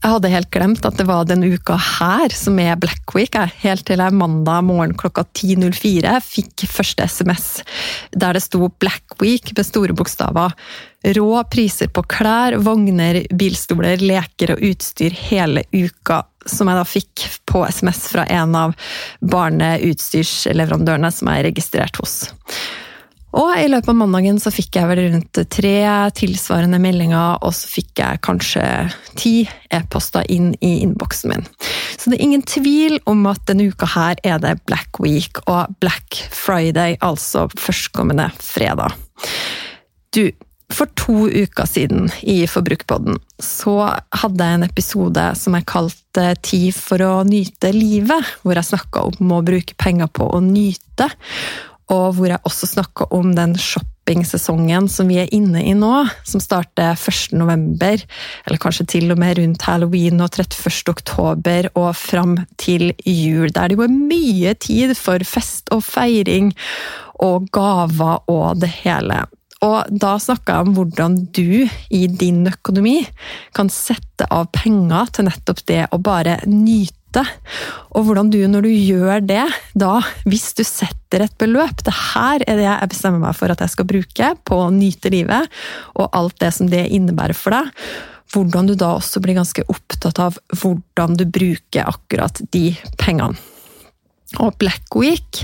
Jeg hadde helt glemt at det var den uka her som er Black Week. Helt til jeg mandag morgen klokka 10.04 fikk første SMS der det sto Black Week med store bokstaver. Rå priser på klær, vogner, bilstoler, leker og utstyr hele uka. Som jeg da fikk på SMS fra en av barneutstyrsleverandørene som jeg er registrert hos. Og i løpet av mandagen så fikk jeg vel rundt tre tilsvarende meldinger, og så fikk jeg kanskje ti e-poster inn i innboksen min. Så det er ingen tvil om at denne uka her er det Black Week og Black Friday, altså førstkommende fredag. Du, for to uker siden i Forbrukerpodden så hadde jeg en episode som jeg kalte Tid for å nyte livet, hvor jeg snakka om å bruke penger på å nyte og hvor jeg også snakka om den shoppingsesongen som vi er inne i nå, som starter 1. november, eller kanskje til og med rundt halloween og 31. oktober og fram til jul, der det jo er mye tid for fest og feiring og gaver og det hele. Og da snakka jeg om hvordan du i din økonomi kan sette av penger til nettopp det å bare nyte nytte. Og hvordan du, når du gjør det, da, hvis du setter et beløp Det her er det jeg bestemmer meg for at jeg skal bruke på å nyte livet, og alt det som det innebærer for deg. Hvordan du da også blir ganske opptatt av hvordan du bruker akkurat de pengene. Og Black Week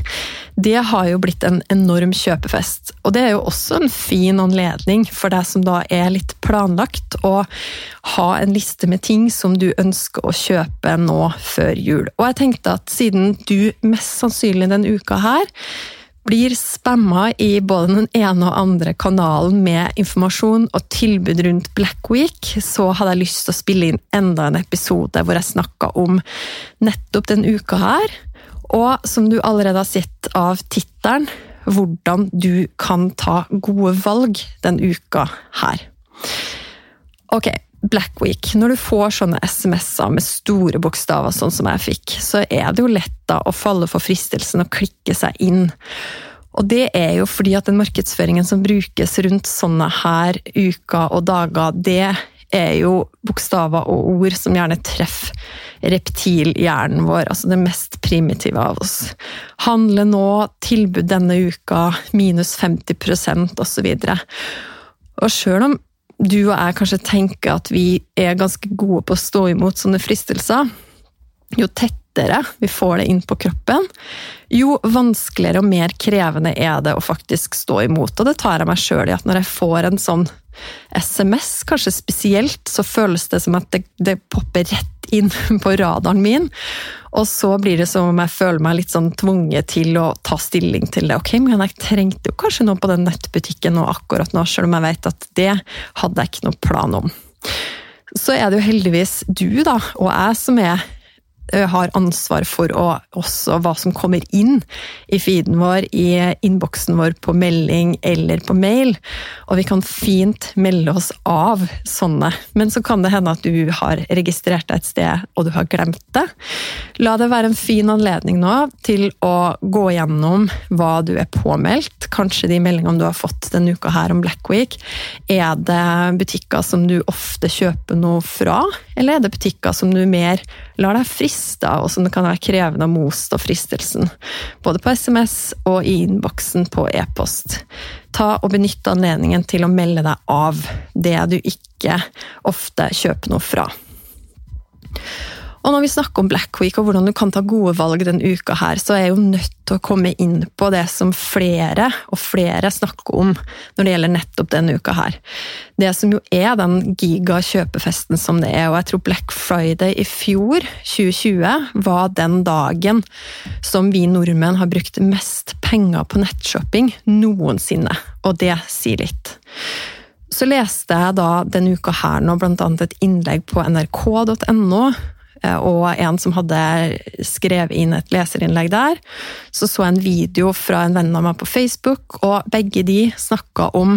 det har jo blitt en enorm kjøpefest. Og det er jo også en fin anledning for deg som da er litt planlagt, å ha en liste med ting som du ønsker å kjøpe nå før jul. Og jeg tenkte at siden du mest sannsynlig denne uka her blir spamma i både den ene og andre kanalen med informasjon og tilbud rundt Black Week, så hadde jeg lyst til å spille inn enda en episode hvor jeg snakka om nettopp den uka her og som du allerede har sett av tittelen, hvordan du kan ta gode valg den uka her. Ok, Black Week. Når du får sånne SMS-er med store bokstaver, sånn som jeg fikk, så er det jo lett da å falle for fristelsen å klikke seg inn. Og det er jo fordi at den markedsføringen som brukes rundt sånne her uker og dager, det er jo bokstaver og ord som gjerne treffer reptilhjernen vår, altså det mest primitive av oss. Handle nå, tilbud denne uka, minus 50% osv. Og sjøl om du og jeg kanskje tenker at vi er ganske gode på å stå imot sånne fristelser, jo tettere vi får det inn på kroppen, jo vanskeligere og mer krevende er det å faktisk stå imot. Og det tar jeg meg sjøl i, at når jeg får en sånn SMS, kanskje spesielt, så føles det som at det, det popper rett inn på radaren min. Og så blir det som om jeg føler meg litt sånn tvunget til å ta stilling til det. Ok, men jeg trengte jo kanskje noe på den nettbutikken nå akkurat nå, selv om jeg vet at det hadde jeg ikke noe plan om. Så er det jo heldigvis du da, og jeg som er har ansvar for å, også hva som kommer inn i feeden vår, i innboksen vår på melding eller på mail. Og vi kan fint melde oss av sånne. Men så kan det hende at du har registrert deg et sted og du har glemt det. La det være en fin anledning nå til å gå gjennom hva du er påmeldt. Kanskje de meldingene du har fått denne uka her om Black Week. Er det butikker som du ofte kjøper noe fra, eller er det butikker som du mer lar deg friste frista, og som kan være krevende å motstå fristelsen. Både på SMS og i innboksen på e-post. Ta og benytt anledningen til å melde deg av det du ikke ofte kjøper noe fra. Og når vi snakker om Black Week og hvordan du kan ta gode valg denne uka her, så er jeg jo nødt til å komme inn på det som flere og flere snakker om når det gjelder nettopp denne uka her. Det som jo er den giga-kjøpefesten som det er, og jeg tror Black Friday i fjor, 2020, var den dagen som vi nordmenn har brukt mest penger på nettshopping noensinne. Og det sier litt. Så leste jeg da denne uka her nå annet et innlegg på nrk.no og en som hadde skrevet inn et leserinnlegg der. Så så jeg en video fra en venn av meg på Facebook, og begge de snakka om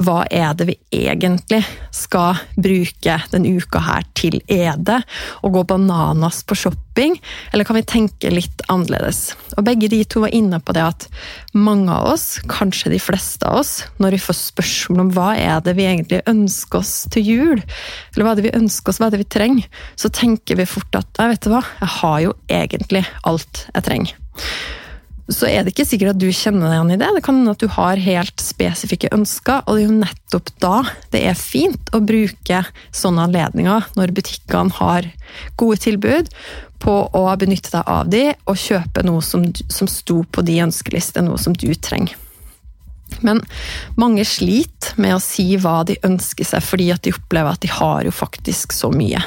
hva er det vi egentlig skal bruke denne uka her til. Er det å gå bananas på shopping, eller kan vi tenke litt annerledes? Og begge de to var inne på det at mange av oss, kanskje de fleste av oss, når vi får spørsmål om hva er det vi egentlig ønsker oss til jul, eller hva er det vi ønsker oss, hva er det vi trenger, så tenker vi fort at jeg vet hva, jeg har jo egentlig alt jeg trenger så er det ikke sikkert at du kjenner deg igjen i det. Det kan hende at du har helt spesifikke ønsker, og det er jo nettopp da det er fint å bruke sånne anledninger, når butikkene har gode tilbud, på å benytte deg av de og kjøpe noe som, som sto på de ønskelistene, noe som du trenger. Men mange sliter med å si hva de ønsker seg, fordi at de opplever at de har jo faktisk så mye.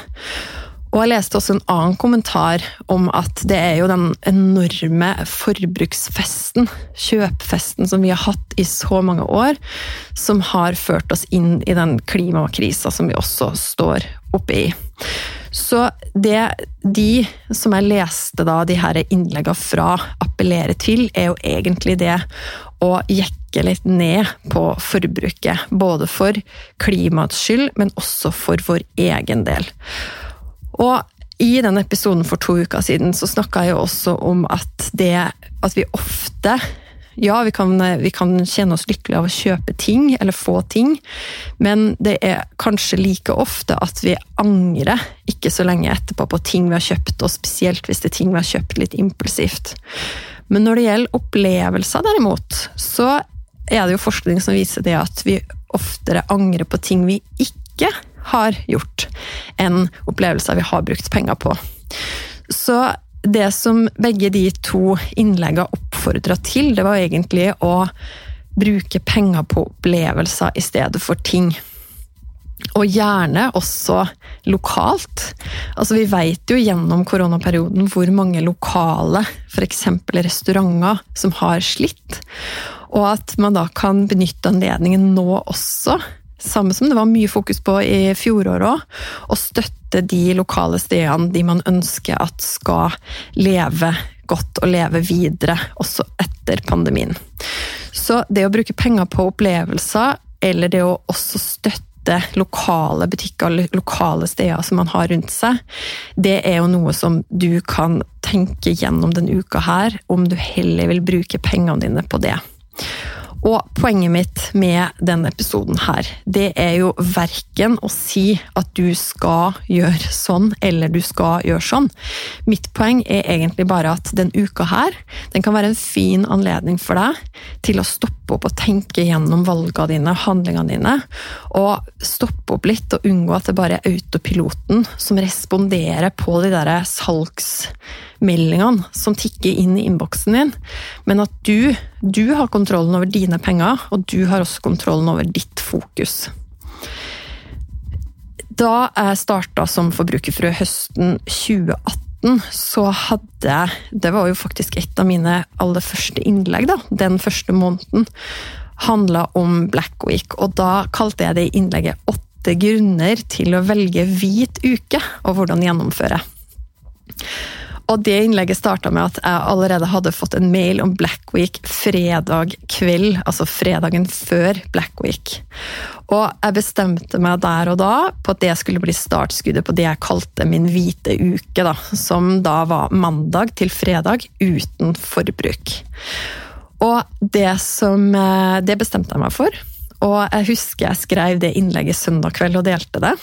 Og jeg leste også en annen kommentar om at det er jo den enorme forbruksfesten, kjøpfesten, som vi har hatt i så mange år, som har ført oss inn i den klimakrisa som vi også står oppe i. Så det de som jeg leste da, de her innleggene fra, appellerer til, er jo egentlig det å jekke litt ned på forbruket. Både for klimaets skyld, men også for vår egen del. Og i den episoden for to uker siden så snakka jeg jo også om at det at vi ofte ja, vi kan, vi kan, kjenne oss lykkelige av å kjøpe ting, eller få ting, men det er kanskje like ofte at vi angrer ikke så lenge etterpå på ting vi har kjøpt, og spesielt hvis det er ting vi har kjøpt litt impulsivt. Men når det gjelder opplevelser, derimot, så er det jo forskning som viser det at vi oftere angrer på ting vi ikke har gjort, enn opplevelser vi har brukt penger på. Så det som begge de to innleggene oppfordra til, det var egentlig å bruke penger på opplevelser i stedet for ting. Og gjerne også lokalt. Altså Vi vet jo gjennom koronaperioden hvor mange lokale, f.eks. restauranter, som har slitt. Og at man da kan benytte anledningen nå også samme som det var mye fokus på i fjoråret òg, å støtte de lokale stedene de man ønsker at skal leve godt og leve videre også etter pandemien. Så det å bruke penger på opplevelser, eller det å også støtte lokale butikker og lokale steder som man har rundt seg, det er jo noe som du kan tenke gjennom denne uka her, om du heller vil bruke pengene dine på det. Og poenget mitt med denne episoden her, det er jo verken å si at du skal gjøre sånn, eller du skal gjøre sånn. Mitt poeng er egentlig bare at den uka her, den kan være en fin anledning for deg til å stoppe opp og tenke gjennom valgene dine, handlingene dine, og stoppe opp litt og unngå at det bare er autopiloten som responderer på de der salgs meldingene som tikker inn i innboksen din, men at du, du har kontrollen over dine penger, og du har også kontrollen over ditt fokus. Da jeg starta som forbrukerfrø høsten 2018, så hadde jeg Det var jo faktisk et av mine aller første innlegg, da, den første måneden. Handla om Black Week, og da kalte jeg det innlegget 'Åtte grunner til å velge hvit uke', og hvordan gjennomføre. Og det innlegget starta med at jeg allerede hadde fått en mail om Black Week fredag kveld, altså fredagen før Black Week. Og jeg bestemte meg der og da på at det skulle bli startskuddet på det jeg kalte min hvite uke, da, som da var mandag til fredag uten forbruk. Og det som eh, Det bestemte jeg meg for. Og jeg husker jeg skrev det innlegget søndag kveld og delte det.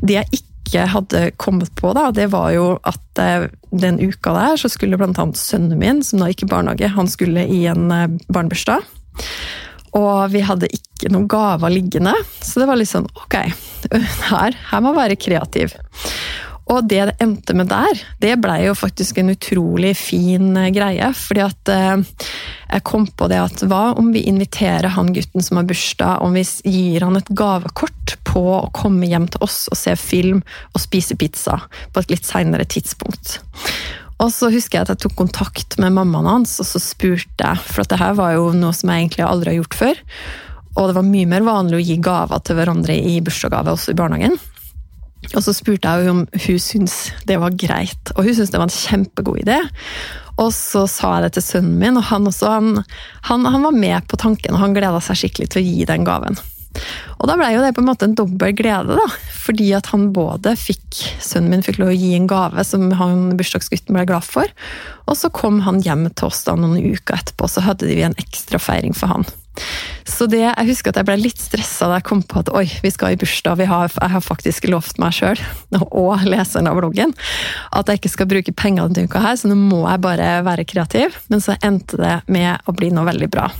Det jeg ikke ikke hadde kommet på, da, det var jo at eh, den uka der så skulle annet sønnen min, som da gikk i barnehage, han skulle i en eh, barnebursdag. Og vi hadde ikke noen gaver liggende, så det var litt sånn ok, her, her må være kreativ. Og det det endte med der, det blei jo faktisk en utrolig fin eh, greie. fordi at jeg kom på det at hva om vi inviterer han gutten som har bursdag, om vi gir han et gavekort på å komme hjem til oss og se film og spise pizza på et litt seinere tidspunkt. Og så husker jeg at jeg tok kontakt med mammaen hans og så spurte jeg, for dette var jo noe som jeg egentlig aldri har gjort før. Og det var mye mer vanlig å gi gaver til hverandre i bursdagsgave også i barnehagen. Og så spurte jeg om hun syntes det var greit, og hun syntes det var en kjempegod idé. Og så sa jeg det til sønnen min, og han også, han, han, han var med på tanken, og han gleda seg skikkelig til å gi den gaven. Og da ble jo det på en måte en dobbel glede, da. Fordi at han både fikk Sønnen min fikk lov å gi en gave som han bursdagsgutten ble glad for. Og så kom han hjem til oss da noen uker etterpå, så hadde vi en ekstra feiring for han. Så det, jeg husker at jeg ble litt stressa da jeg kom på at oi, vi skal i bursdag. Har, jeg har faktisk lovt meg sjøl, og leseren av bloggen, at jeg ikke skal bruke penger denne uka her, så nå må jeg bare være kreativ. Men så endte det med å bli noe veldig bra.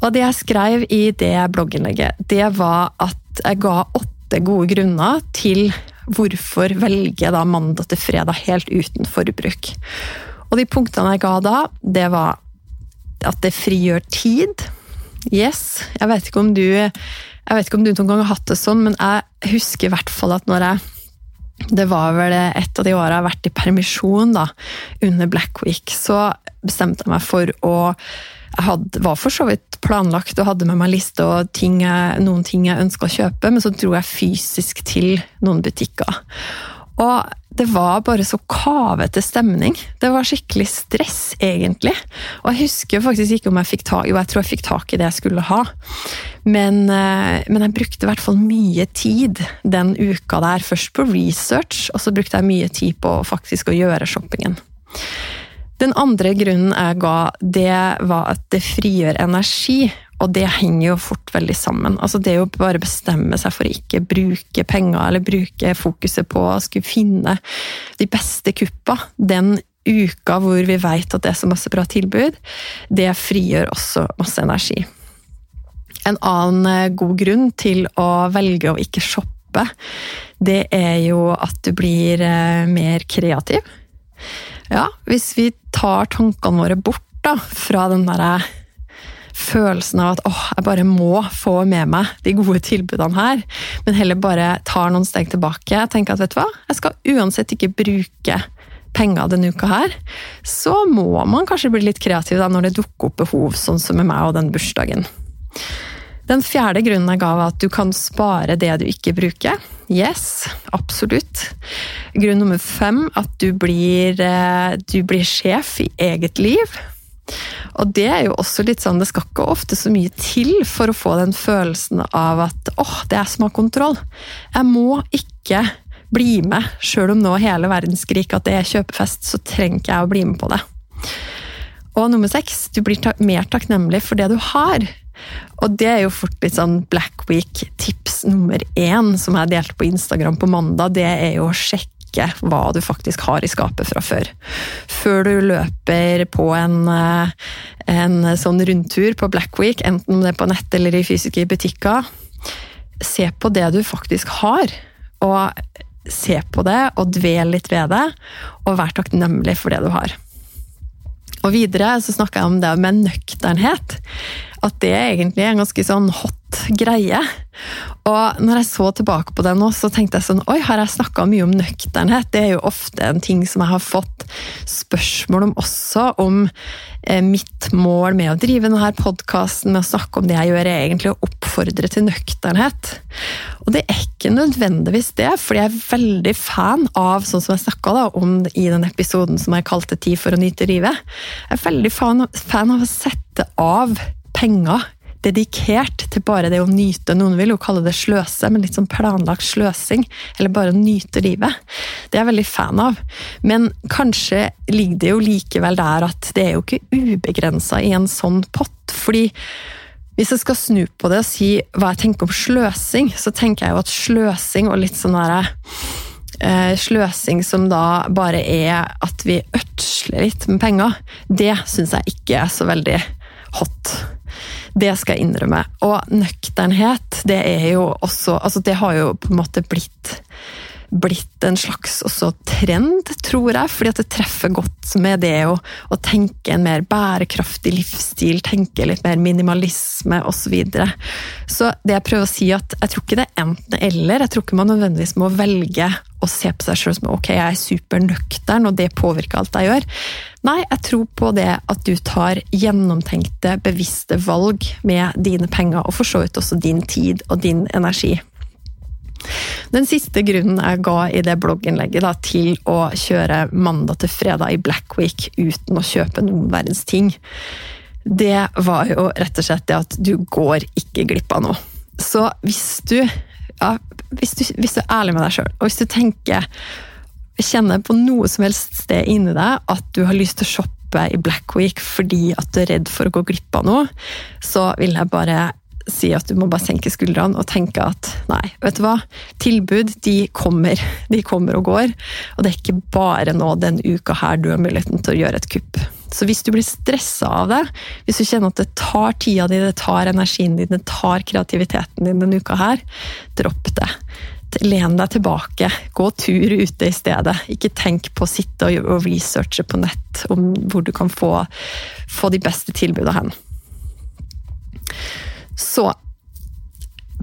Og det jeg skrev i det blogginnlegget, det var at jeg ga åtte gode grunner til hvorfor velge da mandag til fredag helt uten forbruk. Og de punktene jeg ga da, det var at det frigjør tid. Yes. Jeg vet ikke om du ikke om du noen gang har hatt det sånn, men jeg husker i hvert fall at når jeg det var vel et av de åra jeg har vært i permisjon da, under Black Week. Så bestemte jeg meg for å jeg hadde, var for så vidt planlagt og hadde med meg liste og ting jeg, noen ting jeg ønska å kjøpe, men så dro jeg fysisk til noen butikker. Og det var bare så kavete stemning. Det var skikkelig stress, egentlig. Og jeg husker faktisk ikke om jeg fikk tak Jo, jeg tror jeg fikk tak i det jeg skulle ha. Men, eh, men jeg brukte i hvert fall mye tid den uka der. Først på research, og så brukte jeg mye tid på faktisk å gjøre shoppingen. Den andre grunnen jeg ga, det var at det frigjør energi. Og det henger jo fort veldig sammen. Altså Det å bare bestemme seg for å ikke bruke penger, eller bruke fokuset på å skulle finne de beste kuppa den uka hvor vi vet at det er så masse bra tilbud, det frigjør også masse energi. En annen eh, god grunn til å velge å ikke shoppe, det er jo at du blir eh, mer kreativ. Ja, hvis vi tar tankene våre bort da, fra den derre følelsen av at åh, jeg bare må få med meg de gode tilbudene her, men heller bare tar noen steg tilbake. og tenker at vet du hva, jeg skal uansett ikke bruke penger denne uka her. Så må man kanskje bli litt kreativ da når det dukker opp behov, sånn som med meg og den bursdagen. Den fjerde grunnen jeg ga, var at du kan spare det du ikke bruker. Yes, absolutt. Grunn nummer fem at du blir, eh, du blir sjef i eget liv. Og det er jo også litt sånn, det skal ikke ofte så mye til for å få den følelsen av at åh, det er som har kontroll. Jeg må ikke bli med, sjøl om nå hele verden skriker at det er kjøpefest, så trenger ikke jeg å bli med på det. Og nummer seks, du blir mer takknemlig for det du har. Og det er jo fort litt sånn Black Week-tips nummer én, som jeg delte på Instagram på mandag. Det er jo å sjekke hva du faktisk har i skapet fra før. Før du løper på en, eh, en sånn rundtur på Black Week, enten om det er på nett eller i fysiske butikker, se på det du faktisk har. Og se på det, og dvel litt ved det, og vær takknemlig for det du har. Og videre så snakka jeg om det med nøkternhet. At det egentlig er en ganske sånn hot greie. Og når jeg så tilbake på det nå, så tenkte jeg sånn Oi, har jeg snakka mye om nøkternhet? Det er jo ofte en ting som jeg har fått spørsmål om også, om eh, mitt mål med å drive denne podkasten, med å snakke om det jeg gjør, er egentlig å oppfordre til nøkternhet. Og det er ikke nødvendigvis det, fordi jeg er veldig fan av, sånn som jeg snakka om i den episoden som jeg kalte Tid for å nyte livet, jeg er veldig fan, av å sette av penger dedikert til bare det å nyte. Noen vil jo kalle det sløse, men litt sånn planlagt sløsing. Eller bare å nyte livet. Det er jeg veldig fan av. Men kanskje ligger det jo likevel der at det er jo ikke ubegrensa i en sånn pott. fordi hvis jeg skal snu på det og si hva jeg tenker om sløsing, så tenker jeg jo at sløsing og litt sånn derre eh, Sløsing som da bare er at vi ødsler litt med penger, det syns jeg ikke er så veldig hot. Det skal jeg innrømme. Og nøkternhet, det er jo også Altså, det har jo på en måte blitt blitt en slags også trend, tror jeg, fordi at det treffer godt med det å, å tenke en mer bærekraftig livsstil, tenke litt mer minimalisme osv. Så, videre. så det jeg prøver å si, at jeg tror ikke det er enten-eller. Jeg tror ikke man nødvendigvis må velge å se på seg sjøl som ok, jeg er supernøktern, og det påvirker alt jeg gjør. Nei, jeg tror på det at du tar gjennomtenkte, bevisste valg med dine penger, og for så vidt også din tid og din energi. Den siste grunnen jeg ga i det blogginnlegget da, til å kjøre mandag til fredag i Black Week uten å kjøpe noen verdens ting, det var jo rett og slett det at du går ikke glipp av noe. Så hvis du, ja, hvis du, hvis du er ærlig med deg sjøl, og hvis du tenker kjenner på noe som helst sted inni deg at du har lyst til å shoppe i Black Week fordi at du er redd for å gå glipp av noe, så vil jeg bare si at du må bare senke skuldrene og tenke at nei, vet du hva. Tilbud de kommer, de kommer og går. Og det er ikke bare nå den uka her du har muligheten til å gjøre et kupp. Så hvis du blir stressa av det, hvis du kjenner at det tar tida di, det tar energien din, det tar kreativiteten din denne uka her, dropp det. Len deg tilbake, gå tur ute i stedet. Ikke tenk på å sitte og researche på nett om hvor du kan få, få de beste tilbudene hen. Så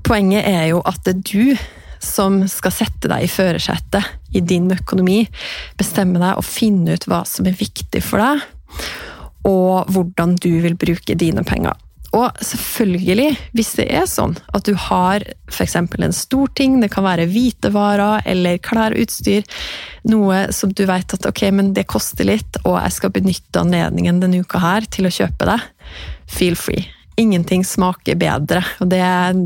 poenget er jo at det er du som skal sette deg i førersetet i din økonomi, bestemme deg og finne ut hva som er viktig for deg, og hvordan du vil bruke dine penger. Og selvfølgelig, hvis det er sånn at du har f.eks. en stor ting, det kan være hvitevarer eller klær og utstyr, noe som du vet at ok, men det koster litt, og jeg skal benytte anledningen denne uka her til å kjøpe det, feel free ingenting smaker bedre. Og det er,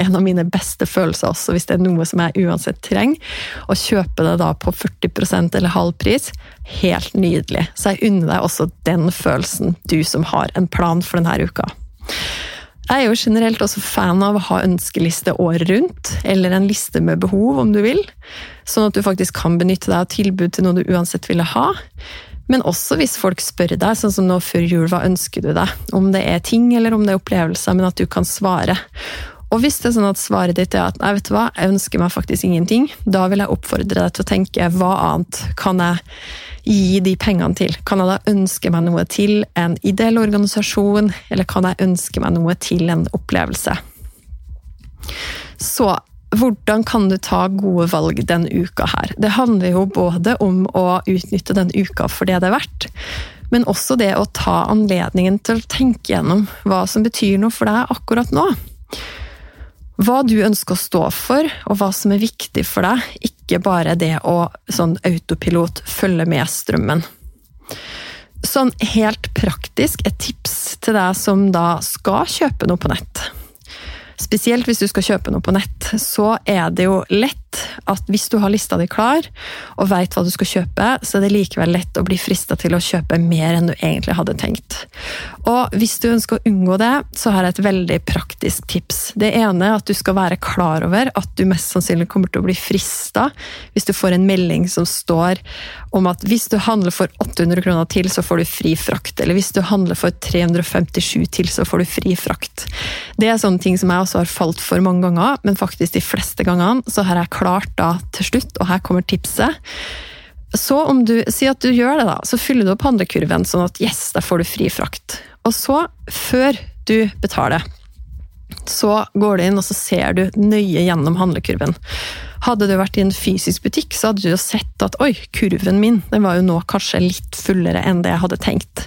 en av mine beste følelser også, hvis det er noe som jeg uansett trenger. Å kjøpe det da på 40% eller halv pris, helt nydelig. Så jeg unner deg også den følelsen, du som har en plan for denne uka. Jeg er jo generelt også fan av å ha ønskeliste året rundt, eller en liste med behov, om du vil. Sånn at du faktisk kan benytte deg av tilbud til noe du uansett ville ha. Men også hvis folk spør deg, sånn som nå før jul, hva ønsker du deg? Om det er ting eller om det er opplevelser, men at du kan svare. Og hvis det er sånn at svaret ditt er at nei, vet du hva, jeg ønsker meg faktisk ingenting, da vil jeg oppfordre deg til å tenke hva annet kan jeg gi de pengene til? Kan jeg da ønske meg noe til en ideell organisasjon, eller kan jeg ønske meg noe til en opplevelse? Så hvordan kan du ta gode valg den uka her? Det handler jo både om å utnytte den uka for det det er verdt, men også det å ta anledningen til å tenke gjennom hva som betyr noe for deg akkurat nå. Hva du ønsker å stå for, og hva som er viktig for deg, ikke bare det å sånn autopilot følge med strømmen. Sånn helt praktisk et tips til deg som da skal kjøpe noe på nett. Spesielt hvis du skal kjøpe noe på nett, så er det jo lett at hvis du har lista di klar og veit hva du skal kjøpe, så er det likevel lett å bli frista til å kjøpe mer enn du egentlig hadde tenkt. Og hvis du ønsker å unngå det, så har jeg et veldig praktisk tips. Det ene er at du skal være klar over at du mest sannsynlig kommer til å bli frista hvis du får en melding som står om at hvis du handler for 800 kroner til, så får du fri frakt. Eller hvis du handler for 357 til, så får du fri frakt. Det er sånne ting som jeg også har falt for mange ganger, men faktisk de fleste gangene så har jeg klart da til slutt, og her kommer tipset. Så om du sier at du gjør det, da, så fyller du opp handlekurven sånn at yes, der får du fri frakt. Og så, før du betaler, så går du inn og så ser du nøye gjennom handlekurven. Hadde du vært i en fysisk butikk, så hadde du jo sett at oi, kurven min den var jo nå kanskje litt fullere enn det jeg hadde tenkt.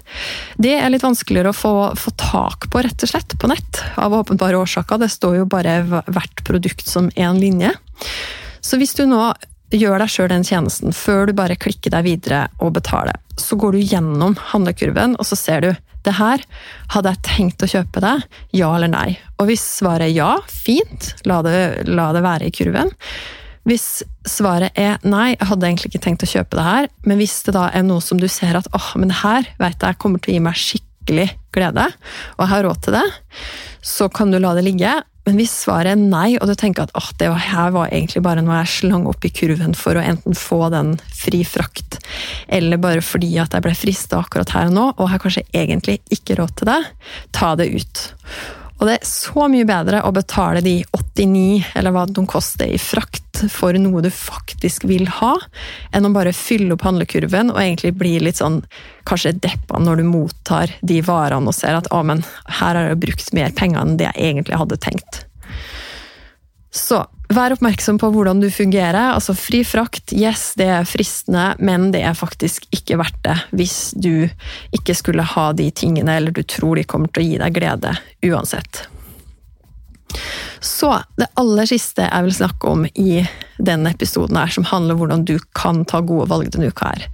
Det er litt vanskeligere å få, få tak på, rett og slett, på nett, av åpenbare årsaker. Det står jo bare hvert produkt som én linje. Så hvis du nå gjør deg sjøl den tjenesten før du bare klikker deg videre og betaler, så går du gjennom handlekurven, og så ser du det her hadde jeg tenkt å kjøpe det, ja eller nei. Og hvis svaret er ja, fint, la det, la det være i kurven. Hvis svaret er nei, jeg hadde egentlig ikke tenkt å kjøpe det her, men hvis det da er noe som du ser at åh, men det her vet jeg kommer til å gi meg skikkelig glede, og jeg har råd til det, så kan du la det ligge. Men hvis svaret er nei, og du tenker at oh, det her var egentlig bare noe jeg slang opp i kurven for å enten få den fri frakt, eller bare fordi at jeg ble frista akkurat her og nå, og har kanskje egentlig ikke råd til det, ta det ut. Og det er så mye bedre å betale de 89, eller hva de koster i frakt, for noe du faktisk vil ha, enn å bare fylle opp handlekurven og egentlig bli litt sånn kanskje deppa når du mottar de varene og ser at å, men her har jeg brukt mer penger enn det jeg egentlig hadde tenkt. Så vær oppmerksom på hvordan du fungerer. Altså Fri frakt, yes, det er fristende, men det er faktisk ikke verdt det hvis du ikke skulle ha de tingene, eller du tror de kommer til å gi deg glede uansett. Så det aller siste jeg vil snakke om i denne episoden, her, som handler om hvordan du kan ta gode valg denne uka, her.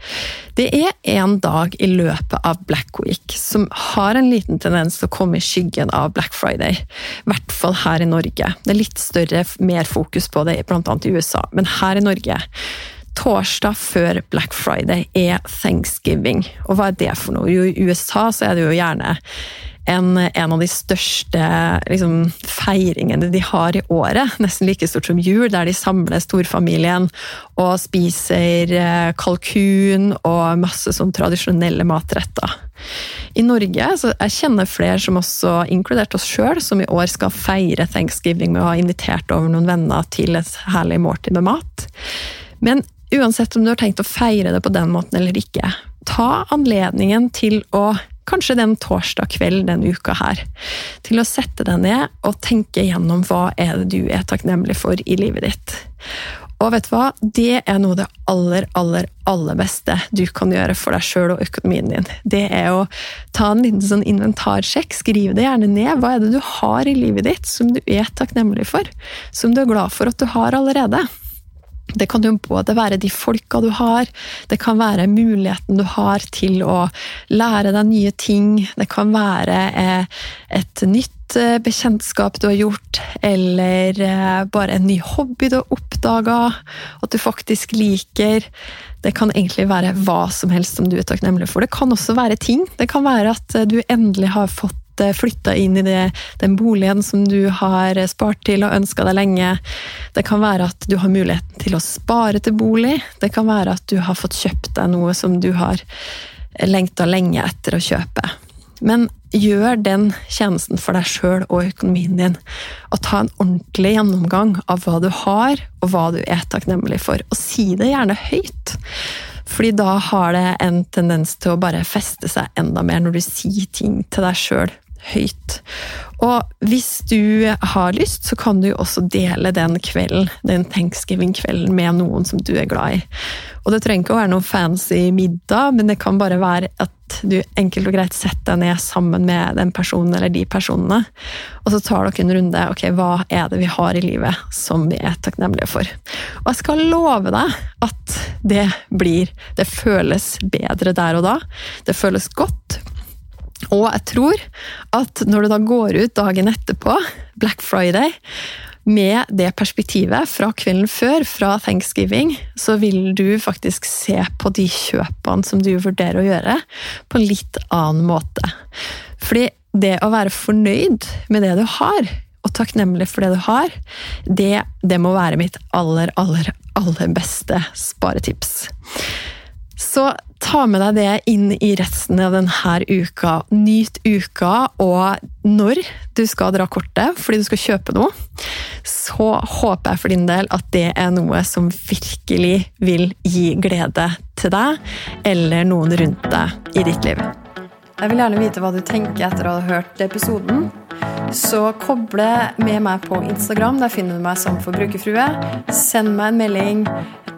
Det er en dag i løpet av Black Week som har en liten tendens til å komme i skyggen av Black Friday. I hvert fall her i Norge. Det er litt større, mer fokus på det bl.a. i USA, men her i Norge torsdag før Black Friday er thanksgiving. Og hva er det for noe? Jo, I USA så er det jo gjerne en, en av de største liksom, feiringene de har i året. Nesten like stort som jul, der de samler storfamilien og spiser eh, kalkun og masse sånn tradisjonelle matretter. I Norge så jeg kjenner flere som også, inkludert oss sjøl, som i år skal feire thanksgiving med å ha invitert over noen venner til et herlig måltid med mat. Men uansett om du har tenkt å feire det på den måten eller ikke, ta anledningen til å kanskje den torsdag kveld denne uka her, til å sette deg ned og tenke gjennom hva er det du er takknemlig for i livet ditt. Og vet du hva? Det er noe av det aller, aller, aller beste du kan gjøre for deg sjøl og økonomien din. Det er å ta en liten sånn inventarsjekk. Skriv det gjerne ned. Hva er det du har i livet ditt som du er takknemlig for? Som du er glad for at du har allerede? Det kan jo både være de folka du har, det kan være muligheten du har til å lære deg nye ting, det kan være eh, et nytt eh, bekjentskap du har gjort, eller eh, bare en ny hobby du har oppdaga, at du faktisk liker. Det kan egentlig være hva som helst som du er takknemlig for. Det kan også være ting. Det kan være at du endelig har fått flytta inn i det, den boligen som du har spart til og ønska deg lenge. Det kan være at du har muligheten til å spare til bolig. Det kan være at du har fått kjøpt deg noe som du har lengta lenge etter å kjøpe. Men gjør den tjenesten for deg sjøl og økonomien din, og ta en ordentlig gjennomgang av hva du har, og hva du er takknemlig for. Og si det gjerne høyt. Fordi da har det en tendens til å bare feste seg enda mer når du sier ting til deg sjøl høyt. Og hvis du har lyst, så kan du jo også dele den kvelden, den thanksgiving-kvelden med noen som du er glad i. Og det trenger ikke å være noen fancy middag, men det kan bare være at du enkelt og greit setter deg ned sammen med den personen eller de personene, og så tar dere en runde. Ok, hva er det vi har i livet som vi er takknemlige for? Og jeg skal love deg at det blir Det føles bedre der og da. Det føles godt. Og jeg tror at når du da går ut dagen etterpå, Black Friday, med det perspektivet fra kvelden før, fra thanksgiving, så vil du faktisk se på de kjøpene som du vurderer å gjøre, på en litt annen måte. Fordi det å være fornøyd med det du har, og takknemlig for det du har, det, det må være mitt aller, aller, aller beste sparetips. Så ta med deg det inn i resten av denne uka. Nyt uka, og når du skal dra kortet fordi du skal kjøpe noe, så håper jeg for din del at det er noe som virkelig vil gi glede til deg eller noen rundt deg i ditt liv. Jeg vil gjerne vite hva du tenker etter å ha hørt episoden. Så koble med meg på Instagram. Der finner du meg som forbrukerfrue. Send meg en melding.